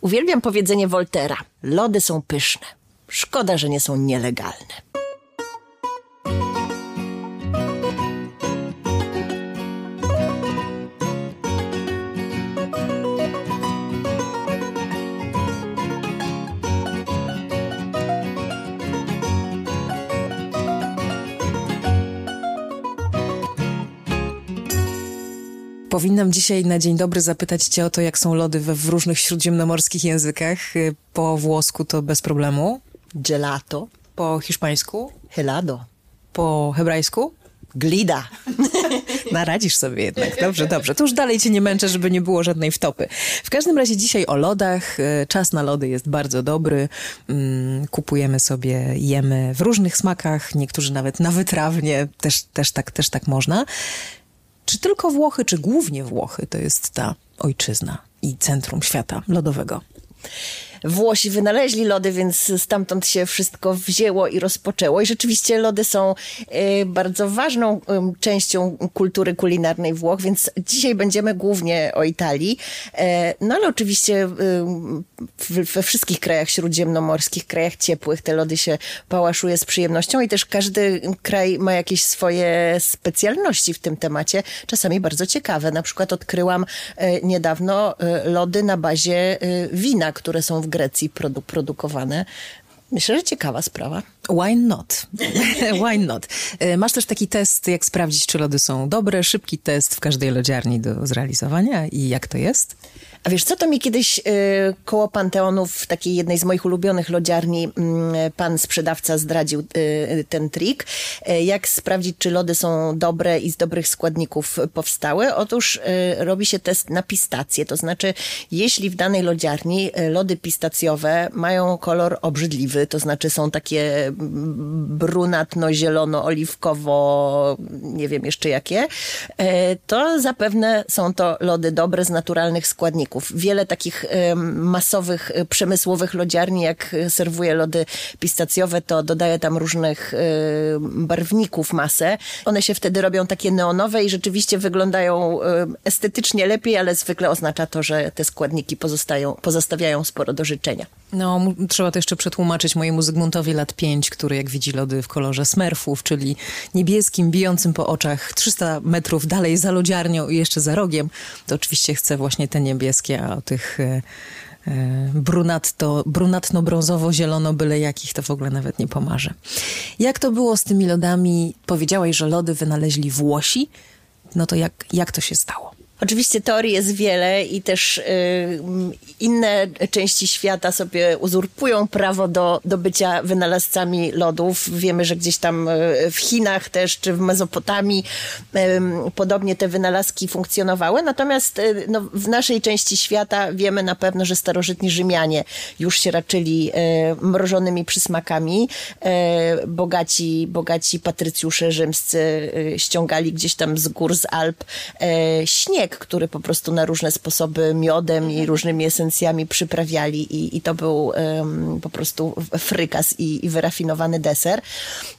Uwielbiam powiedzenie Woltera. Lody są pyszne. Szkoda, że nie są nielegalne. Powinnam dzisiaj na dzień dobry zapytać cię o to, jak są lody we w różnych śródziemnomorskich językach. Y, Po włosku to bez problemu. Gelato, Po hiszpańsku? helado, Po hebrajsku? glida. Naradzisz sobie jednak. Dobrze, dobrze. To już dalej cię nie męczę, żeby nie było żadnej wtopy. W każdym razie dzisiaj o lodach. Y, Czas na lody jest bardzo dobry. Mm, Kupujemy sobie, jemy w różnych smakach. Niektórzy nawet na wytrawnie. Też, też, tak, też tak można. Czy tylko Włochy, czy głównie Włochy to jest ta ojczyzna i centrum świata lodowego? Włosi wynaleźli lody, więc stamtąd się wszystko wzięło i rozpoczęło. I rzeczywiście lody są e, bardzo ważną częścią kultury kulinarnej Włoch, więc dzisiaj będziemy głównie o Italii. E, no ale oczywiście we wszystkich krajach śródziemnomorskich, krajach ciepłych te lody się pałaszuje z przyjemnością i też każdy kraj ma jakieś swoje specjalności w tym temacie, czasami bardzo ciekawe. Na przykład odkryłam e, niedawno e, lody na bazie wina, które są w Grecji produ- produkowane. Myślę, że ciekawa sprawa. Why not? Why not? E, Masz też taki test, jak sprawdzić, czy lody są dobre. Szybki test w każdej lodziarni do zrealizowania. I jak to jest? A wiesz co, to mi kiedyś y, koło Panteonu w takiej jednej z moich ulubionych lodziarni mm, pan sprzedawca zdradził y, ten trik. Y, jak sprawdzić, czy lody są dobre i z dobrych składników powstały? Otóż y, robi się test na pistacje. To znaczy, jeśli w danej lodziarni y, lody pistacjowe mają kolor obrzydliwy, to znaczy są takie mm, brunatno-zielono-oliwkowo, nie wiem jeszcze jakie, to zapewne są to lody dobre z naturalnych składników. Wiele takich masowych, e, przemysłowych lodziarni, jak e, serwuje lody pistacjowe, to dodaje tam różnych e, barwników masę. One się wtedy robią takie neonowe i rzeczywiście wyglądają estetycznie lepiej, ale zwykle oznacza to, że te składniki pozostają, pozostawiają sporo do życzenia. No, trzeba to jeszcze przetłumaczyć mojemu Zygmuntowi lat 5, który jak widzi lody w kolorze smerfów, czyli niebieskim, bijącym po oczach 300 metrów dalej za lodziarnią i jeszcze za rogiem, to oczywiście chce właśnie te niebieskie, a o tych e, e, brunatto, brunatno-brązowo-zielono byle jakich to w ogóle nawet nie pomarzę. Jak to było z tymi lodami? Powiedziałaś, że lody wynaleźli Włosi. No to jak, jak to się stało? Oczywiście teorii jest wiele i też y, inne części świata sobie uzurpują prawo do, do bycia wynalazcami lodów. Wiemy, że gdzieś tam y, w Chinach też, czy w Mezopotamii podobnie te wynalazki funkcjonowały. Natomiast y, no, w naszej części świata wiemy na pewno, że starożytni Rzymianie już się raczyli mrożonymi przysmakami. Y, bogaci, bogaci patrycjusze rzymscy ściągali gdzieś tam z gór, z Alp e, śnieg, który po prostu na różne sposoby miodem i różnymi esencjami przyprawiali i, i to był em, po prostu frykas i, i wyrafinowany deser.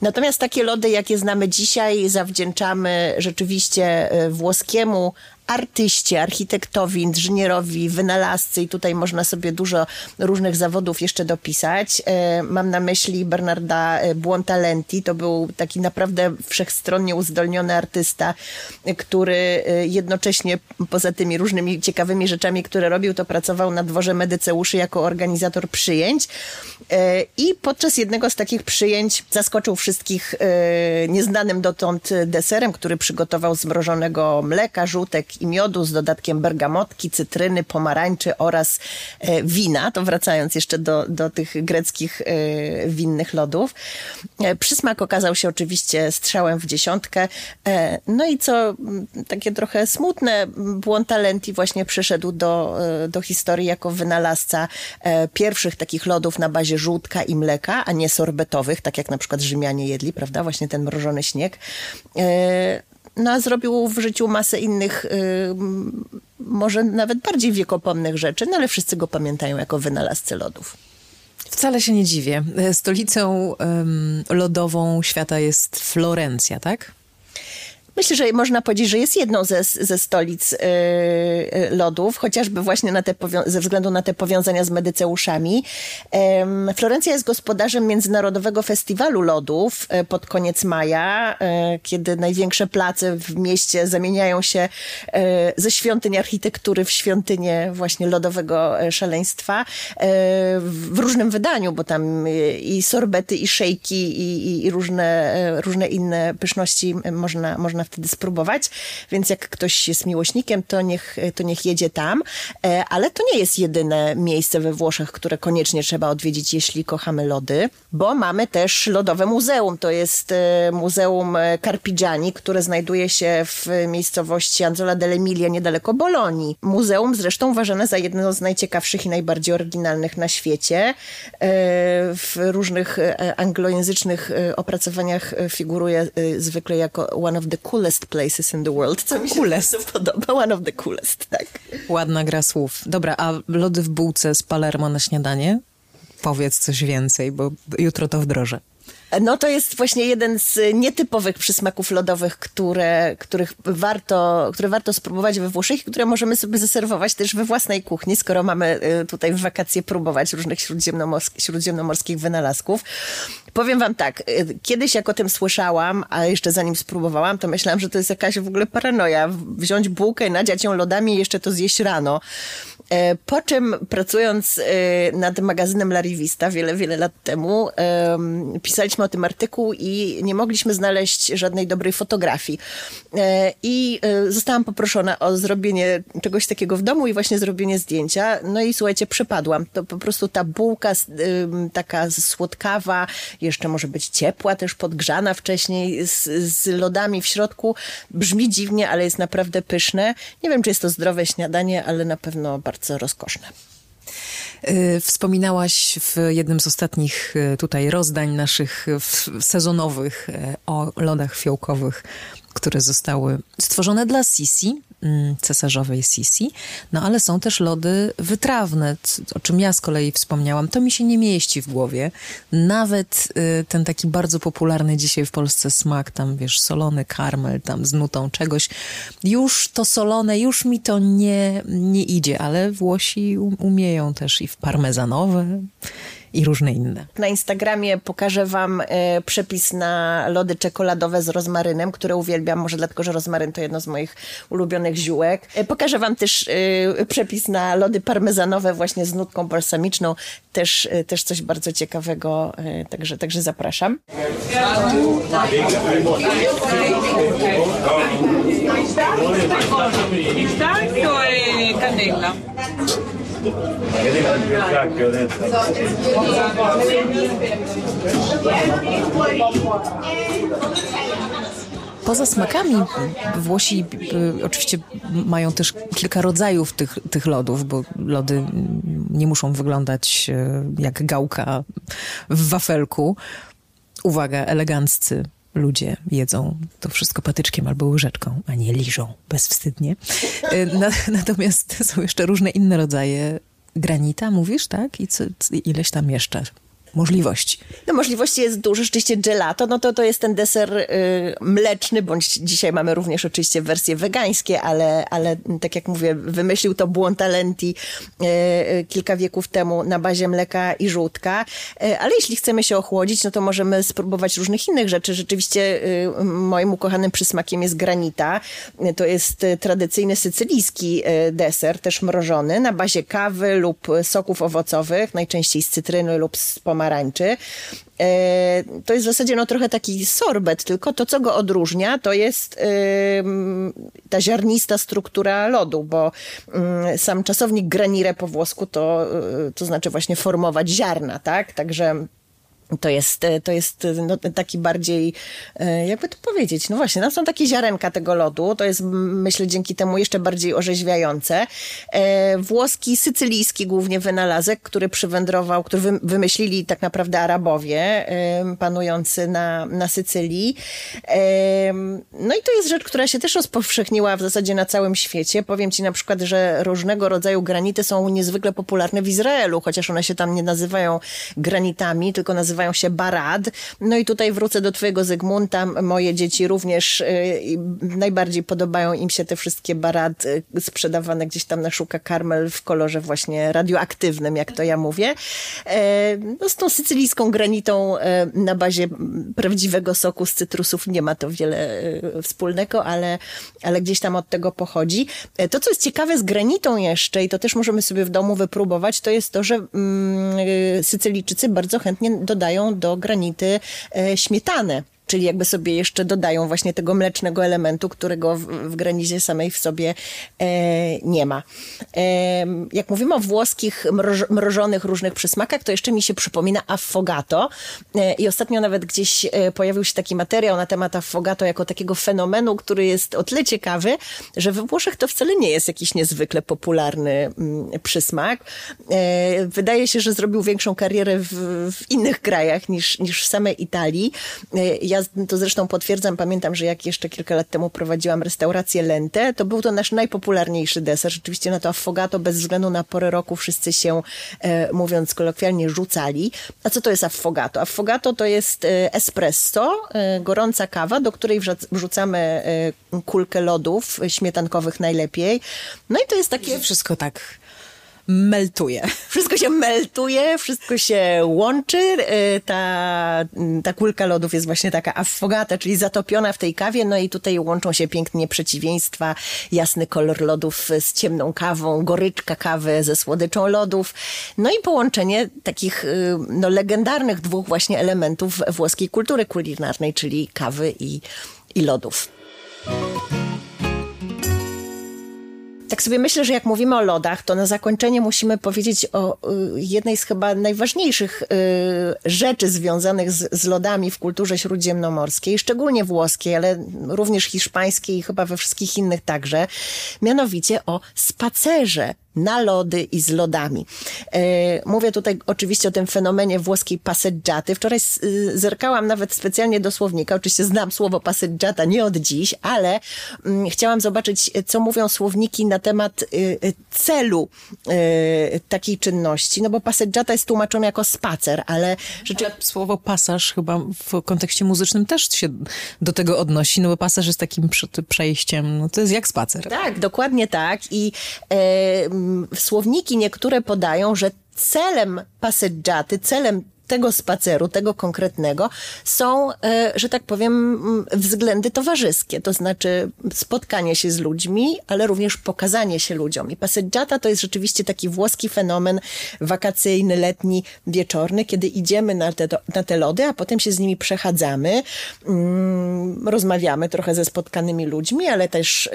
Natomiast takie lody, jakie znamy dzisiaj, zawdzięczamy rzeczywiście e, włoskiemu artyście, architektowi, inżynierowi, wynalazcy i tutaj można sobie dużo różnych zawodów jeszcze dopisać. E, Mam na myśli Bernarda e, Buontalenti, to był taki naprawdę wszechstronnie uzdolniony artysta, który e, jednocześnie poza tymi różnymi ciekawymi rzeczami, które robił, to pracował na dworze Medyceuszy jako organizator przyjęć i podczas jednego z takich przyjęć zaskoczył wszystkich nieznanym dotąd deserem, który przygotował z mrożonego mleka, żółtek i miodu z dodatkiem bergamotki, cytryny, pomarańczy oraz e, wina. To wracając jeszcze do, do tych greckich e, winnych lodów. E, Przysmak okazał się oczywiście strzałem w dziesiątkę. No i co m, takie trochę smutne, Buontalenti właśnie przyszedł do, do historii jako wynalazca pierwszych takich lodów na bazie żółtka i mleka, a nie sorbetowych, tak jak na przykład Rzymianie jedli, prawda? Właśnie ten mrożony śnieg. No a zrobił w życiu masę innych, y, może nawet bardziej wiekopomnych rzeczy, no ale wszyscy go pamiętają jako wynalazcę lodów. Wcale się nie dziwię. E, Stolicą lodową świata jest Florencja, tak? Myślę, że można powiedzieć, że jest jedną ze, ze stolic yy, lodów, chociażby właśnie na te ze względu na te powiązania z Medyceuszami. Florencja jest gospodarzem Międzynarodowego Festiwalu Lodów yy, pod koniec maja, kiedy największe place w mieście zamieniają się ze świątyń architektury w świątynię właśnie lodowego szaleństwa w różnym wydaniu, bo tam i sorbety, i szejki, i, i, i różne, różne inne pyszności można, można wtedy spróbować, więc jak ktoś jest miłośnikiem, to niech, to niech jedzie tam. E, ale to nie jest jedyne miejsce we Włoszech, które koniecznie trzeba odwiedzić, jeśli kochamy lody, bo mamy też Lodowe Muzeum. To jest e, Muzeum e, Carpigiani, które znajduje się w miejscowości Anzola dell'Emilia, niedaleko Bolonii. Muzeum zresztą uważane za jedno z najciekawszych i najbardziej oryginalnych na świecie. W różnych anglojęzycznych opracowaniach figuruje zwykle jako one of the coolest places in the world, co mi się coolest. podoba. One of the coolest, tak. Ładna gra słów. Dobra, a lody w bułce z Palermo na śniadanie? Powiedz coś więcej, bo jutro to wdrożę. No to jest właśnie jeden z nietypowych przysmaków lodowych, które, których warto, które warto spróbować we Włoszech i które możemy sobie zaserwować też we własnej kuchni, skoro mamy y, tutaj w wakacje próbować różnych śródziemnomorskich wynalazków. Powiem wam tak, y, kiedyś jak o tym słyszałam, a jeszcze zanim spróbowałam, to myślałam, że to jest jakaś w ogóle paranoja. Wziąć bułkę, nadziać ją lodami i jeszcze to zjeść rano. E, po czym pracując e, nad magazynem La Rivista wiele, wiele lat temu, pisaliśmy o tym artykuł i nie mogliśmy znaleźć żadnej dobrej fotografii. E, I zostałam poproszona o zrobienie czegoś takiego w domu i właśnie zrobienie zdjęcia. No i słuchajcie, przypadłam. To po prostu ta bułka taka słodkawa, jeszcze może być ciepła, też podgrzana wcześniej z, z lodami w środku. Brzmi dziwnie, ale jest naprawdę pyszne. Nie wiem, czy jest to zdrowe śniadanie, ale na pewno bardzo rozkoszne. Y, wspominałaś w jednym z ostatnich y, tutaj rozdań naszych sezonowych y, o lodach fiołkowych, które zostały stworzone dla Sisi, Mm, cesarzowej Sisi. No ale są też lody wytrawne, o czym ja z kolei wspomniałam. To mi się nie mieści w głowie. Nawet y, ten taki bardzo popularny dzisiaj w Polsce smak, tam wiesz, solony karmel, tam z nutą czegoś. Już to solone, już mi to nie, nie idzie, ale Włosi umieją też i w parmezanowe, i różne inne. Na Instagramie pokażę Wam e, przepis na lody czekoladowe z rozmarynem, które uwielbiam, może dlatego, że rozmaryn to jedno z moich ulubionych ziółek. E, pokażę Wam też e, przepis na lody parmezanowe właśnie z nutką balsamiczną, też, też coś bardzo ciekawego, także, także zapraszam. E cannella. Poza smakami Włosi y, oczywiście mają też kilka rodzajów tych, tych lodów, bo lody nie muszą wyglądać y, jak gałka w wafelku. Uwaga, eleganccy ludzie jedzą to wszystko patyczkiem albo łyżeczką, a nie liżą bezwstydnie. Y, natomiast są jeszcze różne inne rodzaje granita, mówisz, tak? I co, ileś tam jeszcze możliwości. No możliwości jest dużo. Rzeczywiście gelato, no to to jest ten deser y, mleczny, bądź dzisiaj mamy również oczywiście wersje wegańskie, ale, ale tak jak mówię, wymyślił to Buontalenti y, y, kilka wieków temu na bazie mleka i żółtka. Y, ale jeśli chcemy się ochłodzić, no to możemy spróbować różnych innych rzeczy. Rzeczywiście y, moim ukochanym przysmakiem jest granita. To jest tradycyjny sycylijski deser, też mrożony, na bazie kawy lub soków owocowych, najczęściej z cytryny lub z pomarańczy pomarańczy. E, to jest w zasadzie no, trochę taki sorbet, tylko to, co go odróżnia, to jest ta ziarnista struktura lodu, bo mm, sam czasownik granire po włosku to, y, to znaczy właśnie formować ziarna, tak? Także to jest, e, to jest e, no, taki bardziej, e, jakby to powiedzieć, no właśnie, tam są takie ziarenka tego lodu, to jest myślę dzięki temu jeszcze bardziej orzeźwiające. Włoski, sycylijski głównie wynalazek, który przywędrował, który wymyślili tak naprawdę Arabowie panujący na, na Sycylii. No i to jest rzecz, która się też rozpowszechniła w zasadzie na całym świecie. Powiem ci na przykład, że różnego rodzaju granity są niezwykle popularne w Izraelu, chociaż one się tam nie nazywają granitami, tylko nazywają nazywają się Barad. No i tutaj wrócę do twojego Zygmunta. Moje dzieci również najbardziej podobają im się te wszystkie Barad sprzedawane gdzieś tam na Szuka Karmel w kolorze właśnie radioaktywnym, jak to ja mówię. No z tą sycylijską granitą na bazie prawdziwego soku z cytrusów nie ma to wiele wspólnego, ale, ale gdzieś tam od tego pochodzi. To, co jest ciekawe z granitą jeszcze, i to też możemy sobie w domu wypróbować, to jest to, że mm, Sycylijczycy bardzo chętnie dodają do granity e, śmietanę czyli jakby sobie jeszcze dodają właśnie tego mlecznego elementu, którego w, w samej w sobie e, nie ma. E, jak mówimy o włoskich mroż, mrożonych różnych przysmakach, to jeszcze mi się przypomina affogato e, i ostatnio nawet gdzieś e, pojawił się taki materiał na temat affogato jako takiego fenomenu, który jest o tyle ciekawy, że we Włoszech to wcale nie jest jakiś niezwykle popularny m, mm, przysmak. E, wydaje się, że zrobił większą karierę w, w innych krajach niż, niż w samej Italii. E, ja ja to zresztą potwierdzam, pamiętam, że jak jeszcze kilka lat temu prowadziłam restaurację Lente, to był to nasz najpopularniejszy deser. Rzeczywiście na to affogato bez względu na porę roku wszyscy się, e, mówiąc kolokwialnie, rzucali. A co to jest affogato? Affogato to jest e, espresso, e, gorąca kawa, do której wrzucamy e, kulkę lodów śmietankowych najlepiej. No i to jest takie... Wszystko tak meltuje. Wszystko się meltuje, wszystko się łączy. Y, ta, ta kulka lodów jest właśnie taka affogata, czyli zatopiona w tej kawie, no i tutaj łączą się pięknie przeciwieństwa. Jasny kolor lodów z ciemną kawą, goryczka kawy ze słodyczą lodów. No i połączenie takich y, no, legendarnych dwóch właśnie elementów włoskiej kultury kulinarnej, czyli kawy i, i lodów. Tak sobie myślę, że jak mówimy o lodach, to na zakończenie musimy powiedzieć o y, jednej z chyba najważniejszych y, rzeczy związanych z, z lodami w kulturze śródziemnomorskiej, szczególnie włoskiej, ale również hiszpańskiej i chyba we wszystkich innych także, mianowicie o spacerze na lody i z lodami. E, mówię tutaj oczywiście o tym fenomenie włoskiej passeggiaty. Wczoraj zerkałam nawet specjalnie do słownika. Oczywiście znam słowo passeggiata nie od dziś, ale mm, chciałam zobaczyć, co mówią słowniki na temat y, y, celu y, takiej czynności. No bo passeggiata jest tłumaczone jako spacer, ale rzeczywiście... Słowo pasaż chyba w kontekście muzycznym też się do tego odnosi, no bo pasaż jest takim przejściem, no to jest jak spacer. Tak, dokładnie tak i e, słowniki niektóre podają, że celem passeggiaty, celem tego spaceru, tego konkretnego, są, e, że tak powiem, względy towarzyskie, to znaczy spotkanie się z ludźmi, ale również pokazanie się ludziom. I passeggiata to jest rzeczywiście taki włoski fenomen wakacyjny, letni, wieczorny, kiedy idziemy na te, na te lody, a potem się z nimi przechadzamy, mm, rozmawiamy trochę ze spotkanymi ludźmi, ale też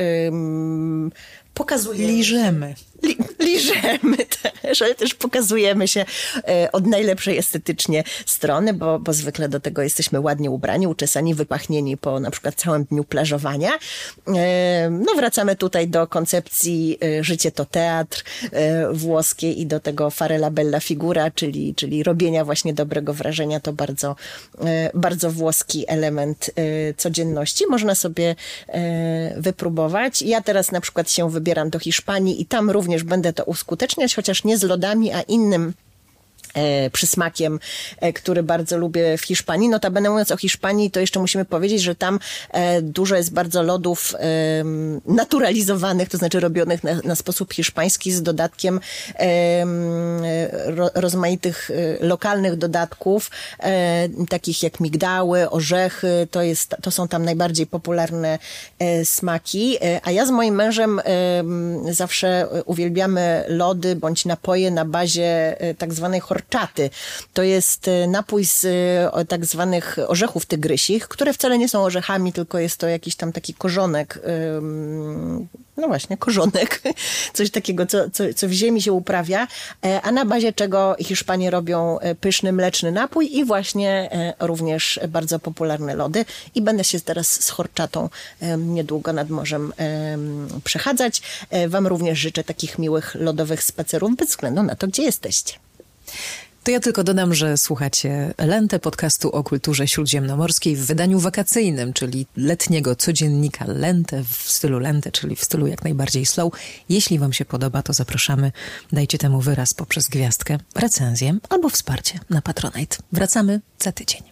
pokazujemy. Liżemy. Li, liżemy też, ale też pokazujemy się e, od najlepszej estetycznie strony, bo, bo zwykle do tego jesteśmy ładnie ubrani, uczesani, wypachnieni po na przykład całym dniu plażowania. E, no wracamy tutaj do koncepcji e, życie to teatr włoskiej i do tego farella bella figura, czyli, czyli robienia właśnie dobrego wrażenia. To bardzo, bardzo włoski element codzienności. Można sobie wypróbować. Ja teraz na przykład się wybieram do Hiszpanii i tam również również będę to uskuteczniać, chociaż nie z lodami, a innym przysmakiem, e, który bardzo lubię w Hiszpanii. Notabene mówiąc o Hiszpanii, to jeszcze musimy powiedzieć, że tam e, dużo jest bardzo lodów naturalizowanych, to znaczy robionych na, na sposób hiszpański z dodatkiem rozmaitych lokalnych dodatków, takich jak migdały, orzechy, to, jest, to są tam najbardziej popularne smaki. A ja z moim mężem zawsze uwielbiamy lody bądź napoje na bazie tak zwanej horczaty. To jest e, napój z e, tak zwanych orzechów tygrysich, które wcale nie są orzechami, tylko jest to jakiś tam taki korzonek, no właśnie, korzonek, coś takiego, co, co, co w ziemi się uprawia, e, a na bazie czego Hiszpanie robią pyszny mleczny napój i właśnie również bardzo popularne lody. I będę się teraz z horczatą niedługo nad morzem przechadzać. Wam również życzę takich miłych lodowych spacerów bez względu na to, gdzie jesteście. To ja tylko dodam, że słuchacie Lentę, podcastu o kulturze śródziemnomorskiej w wydaniu wakacyjnym, czyli letniego codziennika Lentę w stylu Lentę, czyli w stylu jak najbardziej slow. Jeśli wam się podoba, to zapraszamy, dajcie temu wyraz poprzez gwiazdkę, recenzję albo wsparcie na Patronite. Wracamy za tydzień.